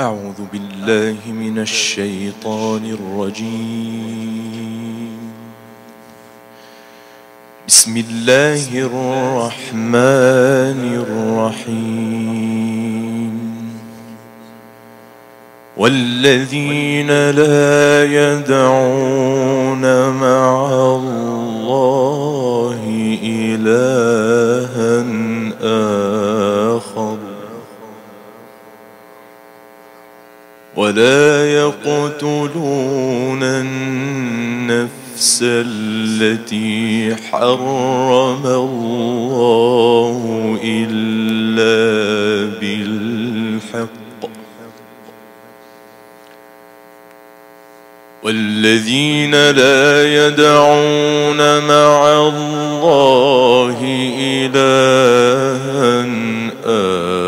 أعوذ بالله من الشيطان الرجيم. بسم الله الرحمن الرحيم. والذين لا يدعون مع الله ولا يقتلون النفس التي حرم الله إلا بالحق. والذين لا يدعون مع الله إلها آخر.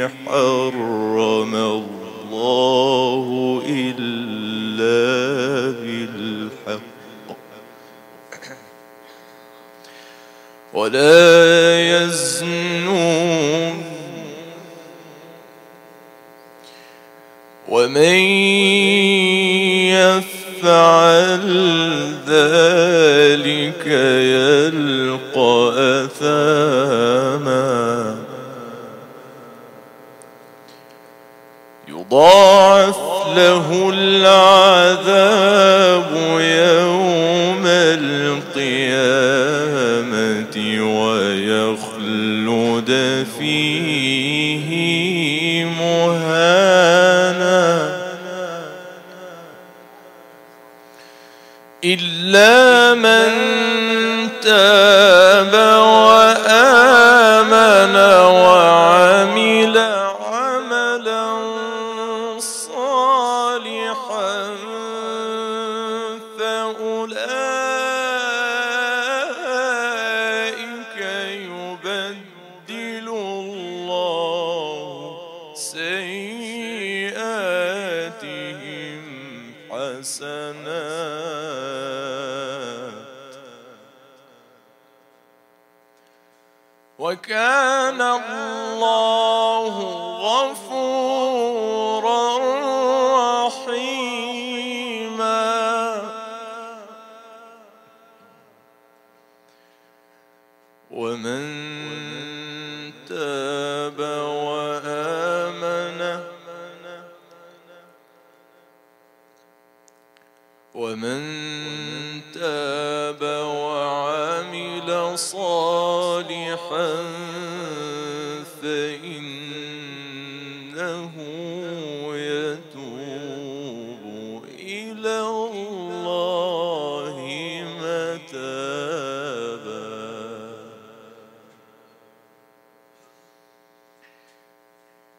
حرم الله إلا بالحق. ولا يزنون. ومن يفعل ذلك يلقى أثاما. يضاعف له العذاب يوم القيامة ويخلد فيه مهانا. إلا من تاب وآمن فأولئك يبدل الله سيئاتهم حسنات. وكان الله غفورا ومن تاب وآمن ومن تاب وعمل صالحا فإنه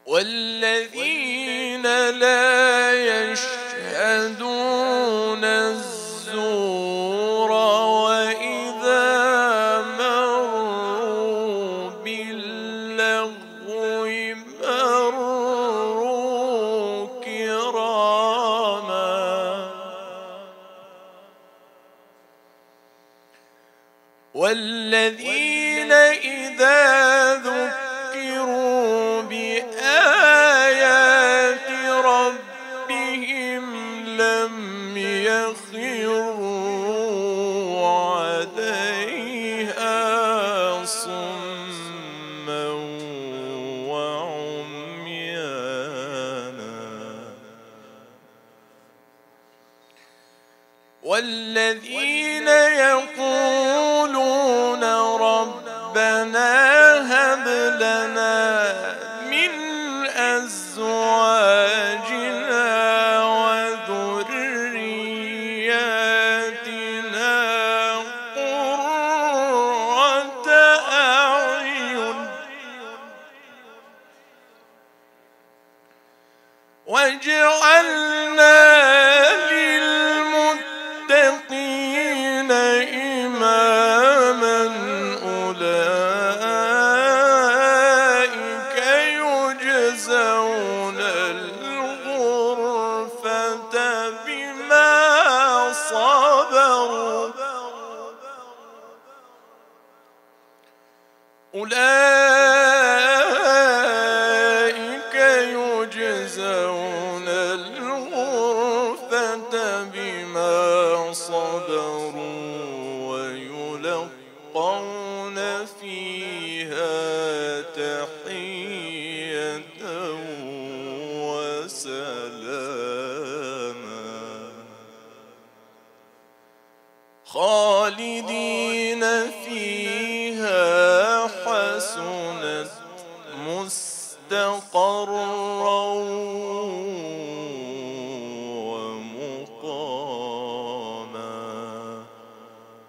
والذين لا يشهدون الزور وإذا مروا باللغو مروا كراما. والذين إذا صما وعميانا. والذين يقولون واجعلنا للمتقين إماما أولئك يجزون الغرفة بما صبروا. أولئك فيها حسنت مستقرا ومقاما.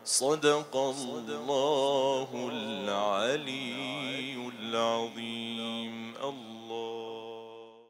صدق الله العلي العظيم.